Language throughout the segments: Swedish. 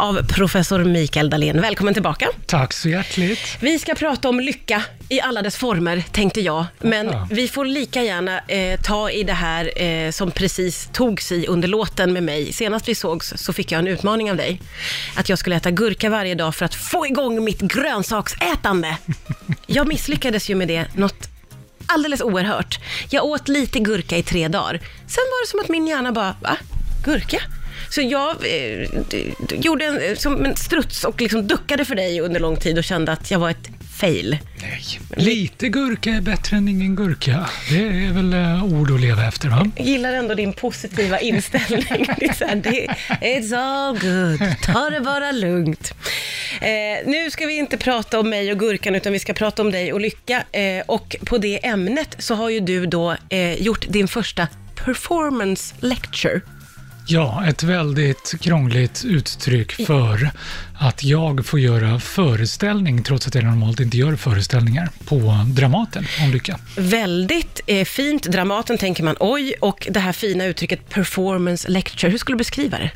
av professor Mikael Dahlén. Välkommen tillbaka. Tack så hjärtligt. Vi ska prata om lycka i alla dess former, tänkte jag. Men vi får lika gärna eh, ta i det här eh, som precis togs i under låten med mig. Senast vi sågs så fick jag en utmaning av dig. Att jag skulle äta gurka varje dag för att få igång mitt grönsaksätande. Jag misslyckades ju med det något alldeles oerhört. Jag åt lite gurka i tre dagar. Sen var det som att min hjärna bara, va? Gurka? Så jag eh, gjorde en, eh, som en struts och liksom duckade för dig under lång tid och kände att jag var ett fail. Nej, lite gurka är bättre än ingen gurka. Det är väl eh, ord att leva efter, va? Jag gillar ändå din positiva inställning. Det är så här, det, it's all good, ta det bara lugnt. Eh, nu ska vi inte prata om mig och gurkan, utan vi ska prata om dig och lycka. Eh, och på det ämnet så har ju du då eh, gjort din första performance lecture. Ja, ett väldigt krångligt uttryck för att jag får göra föreställning, trots att jag normalt inte gör föreställningar, på Dramaten om lycka. Väldigt eh, fint. Dramaten tänker man, oj, och det här fina uttrycket performance lecture. Hur skulle du beskriva det?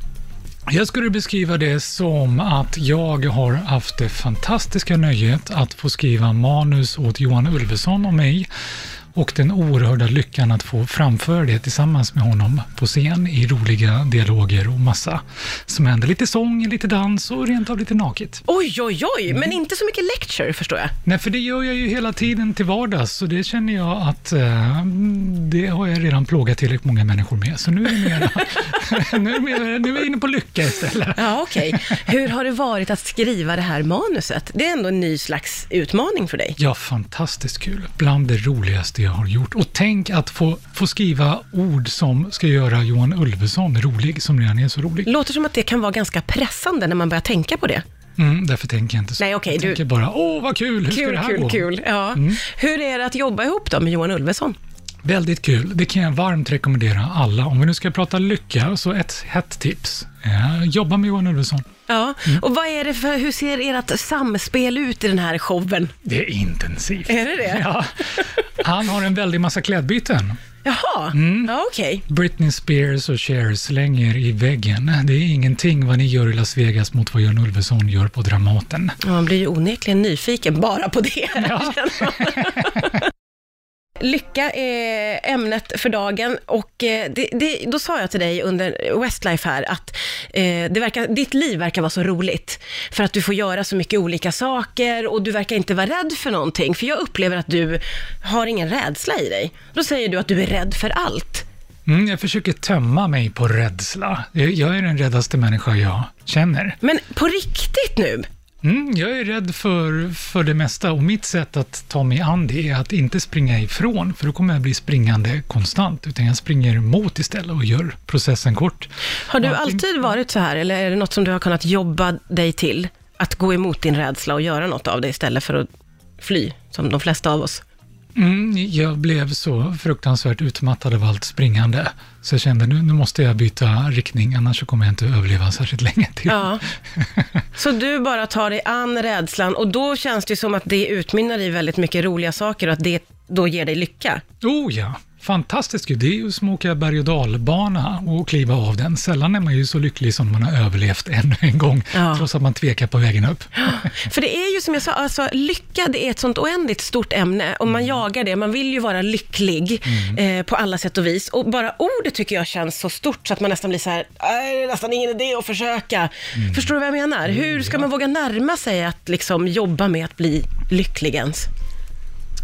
Jag skulle beskriva det som att jag har haft det fantastiska nöjet att få skriva manus åt Johan Ulveson och mig och den oerhörda lyckan att få framföra det tillsammans med honom på scen i roliga dialoger och massa som händer. Lite sång, lite dans och rent av lite naket. Oj, oj, oj, men inte så mycket lecture förstår jag. Nej, för det gör jag ju hela tiden till vardags så det känner jag att eh, det har jag redan plågat tillräckligt många människor med. Så nu är, det mera, nu, nu är vi inne på lycka istället. Ja, okej. Hur har det varit att skriva det här manuset? Det är ändå en ny slags utmaning för dig. Ja, fantastiskt kul. Bland det roligaste jag har gjort. Och tänk att få, få skriva ord som ska göra Johan Ulveson rolig, som redan är så rolig. Låter som att det kan vara ganska pressande när man börjar tänka på det. Mm, därför tänker jag inte så. Nej, okej, jag du- tänker bara, åh vad kul, hur ska Kul, det här kul, gå? Mm. kul. Ja. Hur är det att jobba ihop då med Johan Ulveson? Väldigt kul. Det kan jag varmt rekommendera alla. Om vi nu ska prata lycka, så ett hett tips. Eh, jobba med Johan Ulveson. Ja, Mm. och vad är det för, hur ser ert samspel ut i den här showen? Det är intensivt. Är det det? Ja. Han har en väldig massa klädbyten. Jaha, Mm. ja okej. Britney Spears och Cher slänger i väggen. Det är ingenting vad ni gör i Las Vegas mot vad Johan Ulveson gör på Dramaten. Ja, Man blir ju onekligen nyfiken bara på det. Ja. Lycka är ämnet för dagen och eh, det, det, då sa jag till dig under Westlife här att eh, det verkar, ditt liv verkar vara så roligt för att du får göra så mycket olika saker och du verkar inte vara rädd för någonting. För jag upplever att du har ingen rädsla i dig. Då säger du att du är rädd för allt. Mm, jag försöker tömma mig på rädsla. Jag jag är den räddaste människa jag känner. Men på riktigt nu? Mm, jag är rädd för, för det mesta och mitt sätt att ta mig an det är att inte springa ifrån, för då kommer jag bli springande konstant, utan jag springer mot istället och gör processen kort. Har du Ja, alltid varit så här eller är det något som du har kunnat jobba dig till? Att gå emot din rädsla och göra något av det istället för att fly, som de flesta av oss? Mm, jag blev så fruktansvärt utmattad av allt springande, så jag kände nu, nu måste jag byta riktning, annars så kommer jag inte överleva särskilt länge till. Ja. Så du bara tar dig an rädslan och då känns det som att det utmynnar i väldigt mycket roliga saker och att det då ger dig lycka. Oh ja, fantastiskt kul. Det är ju som att åka berg och dalbana och kliva av den. Sällan är man ju så lycklig som man har överlevt ännu en gång, Ja. trots att man tvekar på vägen upp. För det är ju som jag sa, alltså, lycka det är ett sånt oändligt stort ämne och man jagar det, man vill ju vara lycklig eh, på alla sätt och vis. Och bara ordet tycker jag känns så stort så att man nästan blir så här, "Nej, det är nästan ingen idé att försöka. Förstår du vad jag menar? Hur ska man våga närma sig att liksom jobba med att bli lycklig ens?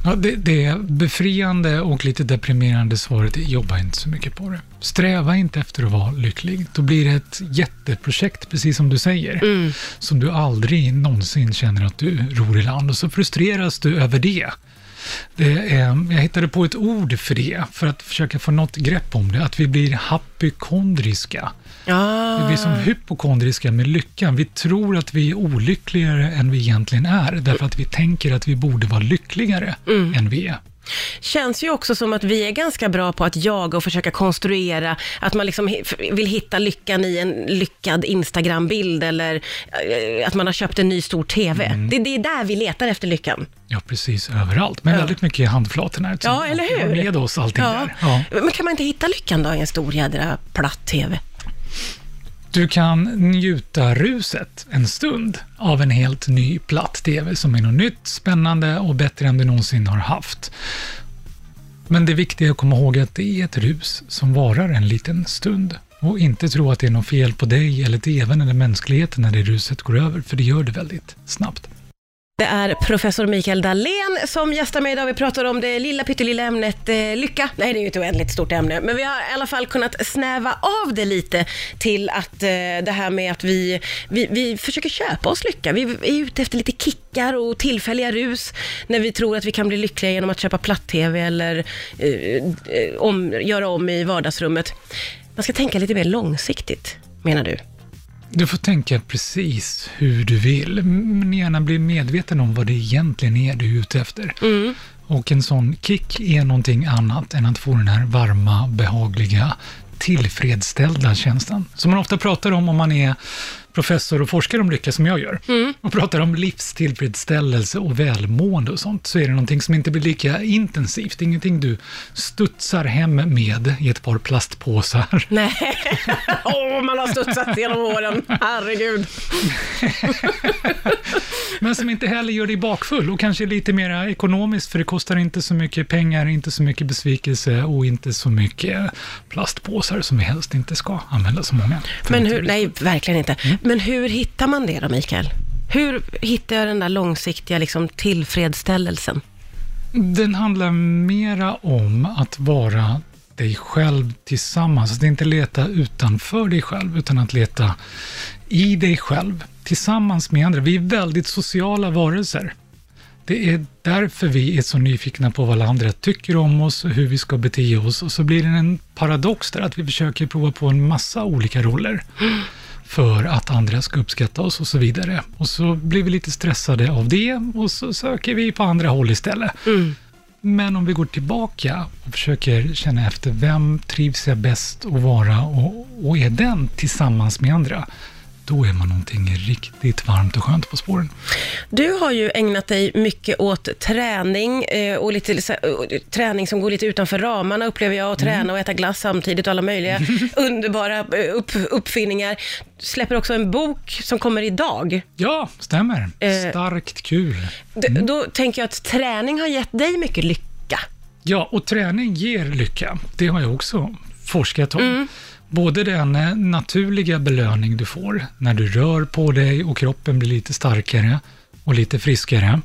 Ja, det, det befriande och lite deprimerande svaret är jobba inte så mycket på det. Sträva inte efter att vara lycklig. Då blir det ett jätteprojekt, precis som du säger, som du aldrig någonsin känner att du ror i land och så frustreras du över det. Det är, jag hittade på ett ord för det, för att försöka få något grepp om det, att vi blir hypokondriska. Ja, Vi blir som hypokondriska med lyckan. Vi tror att vi är olyckligare än vi egentligen är, därför att vi tänker att vi borde vara lyckligare än vi är. Känns ju också som att vi är ganska bra på att jaga och försöka konstruera, att man liksom vill hitta lyckan i en lyckad Instagram-bild eller eh, att man har köpt en ny stor TV. Det, det är där vi letar efter lyckan. Ja, precis överallt, men Ja. väldigt mycket i handflatorna. eftersom Ja, eller hur? med oss allting där. Ja. Men kan man inte hitta lyckan då i en stor jädra platt TV? Du kan njuta ruset en stund av en helt ny platt-tv som är något nytt, spännande och bättre än du någonsin har haft. Men det viktiga är att komma ihåg att det är ett rus som varar en liten stund och inte tro att det är något fel på dig eller tvn eller mänskligheten när det ruset går över, för det gör det väldigt snabbt. Det är professor Mikael Dahlén som gästar mig idag. Vi pratar om det lilla pyttelilla ämnet eh, lycka. Nej, det är ju ett oändligt stort ämne, men vi har i alla fall kunnat snäva av det lite till att eh, det här med att vi, vi, vi försöker köpa oss lycka. Vi är ute efter lite kickar och tillfälliga rus när vi tror att vi kan bli lyckliga genom att köpa platt-tv eller eh, eh om, göra om i vardagsrummet. Man ska tänka lite mer långsiktigt, menar du? Du får tänka precis hur du vill, men gärna bli medveten om vad det egentligen är du är ute efter. Mm. Och en sån kick är någonting annat än att få den här varma, behagliga, tillfredsställda känslan. Som man ofta pratar om om man är professor och forskare om lycka som jag gör, mm. och pratar om livstillfredsställelse och välmående och sånt, så är det någonting som inte blir lika intensivt. Det är ingenting du studsar hem med i ett par plastpåsar. Nej, oh, man har studsat genom åren, herregud. Men som inte heller gör dig bakfull och kanske lite mer ekonomiskt, för det kostar inte så mycket pengar, inte så mycket besvikelse och inte så mycket plastpåsar som vi helst inte ska använda så många. Men hur, nej, verkligen inte. Mm. Men hur hittar man det då, Mikael? Hur hittar jag den där långsiktiga liksom, tillfredsställelsen? Den handlar mera om att vara dig själv tillsammans. Att inte leta utanför dig själv, utan att leta i dig själv tillsammans med andra. Vi är väldigt sociala varelser. Det är därför vi är så nyfikna på vad andra tycker om oss och hur vi ska bete oss. Och så blir det en paradox där, att vi försöker prova på en massa olika roller för att andra ska uppskatta oss och så vidare. Och så blir vi lite stressade av det och så söker vi på andra håll istället. Mm. Men om vi går tillbaka och försöker känna efter, vem trivs jag bäst att vara och, och är den tillsammans med andra? Då är man någonting riktigt varmt och skönt på spåren. Du har ju ägnat dig mycket åt träning eh, och lite, träning som går lite utanför ramarna upplever jag, och träna mm. och äta glass samtidigt och alla möjliga underbara eh, upp, uppfinningar. Släpper också en bok som kommer idag. Ja, stämmer. Eh, Starkt kul. Mm. Då tänker jag att träning har gett dig mycket lycka. Ja, och träning ger lycka. Det har jag också forskat om. Mm. Både den eh, naturliga belöning du får när du rör på dig och kroppen blir lite starkare och lite friskare.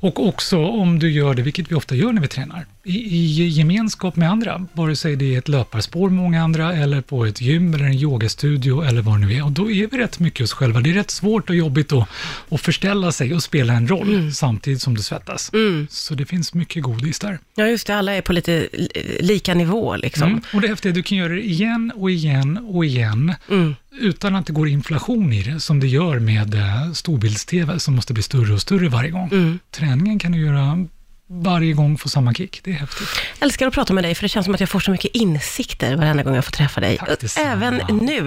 Och också om du gör det, vilket vi ofta gör när vi tränar, i, i gemenskap med andra, vare sig det är ett löparspår med många andra, eller på ett gym, eller en yogastudio, eller vad det nu är. Och då är vi rätt mycket oss själva. Det är rätt svårt och jobbigt att, att förställa sig och spela en roll, mm. samtidigt som du svettas. Mm. Så det finns mycket godis där. Ja, just det. Alla är på lite lika nivå, liksom. Mm. Och det häftiga är att du kan göra det igen och igen och igen, mm. utan att det går inflation i det, som det gör med eh, storbilds-tv, som måste bli större och större varje gång. Mm. Träningen kan du göra varje gång få samma kick. Det är häftigt. Jag älskar att prata med dig, för det känns som att jag får så mycket insikter varenda gång jag får träffa dig. Även nu.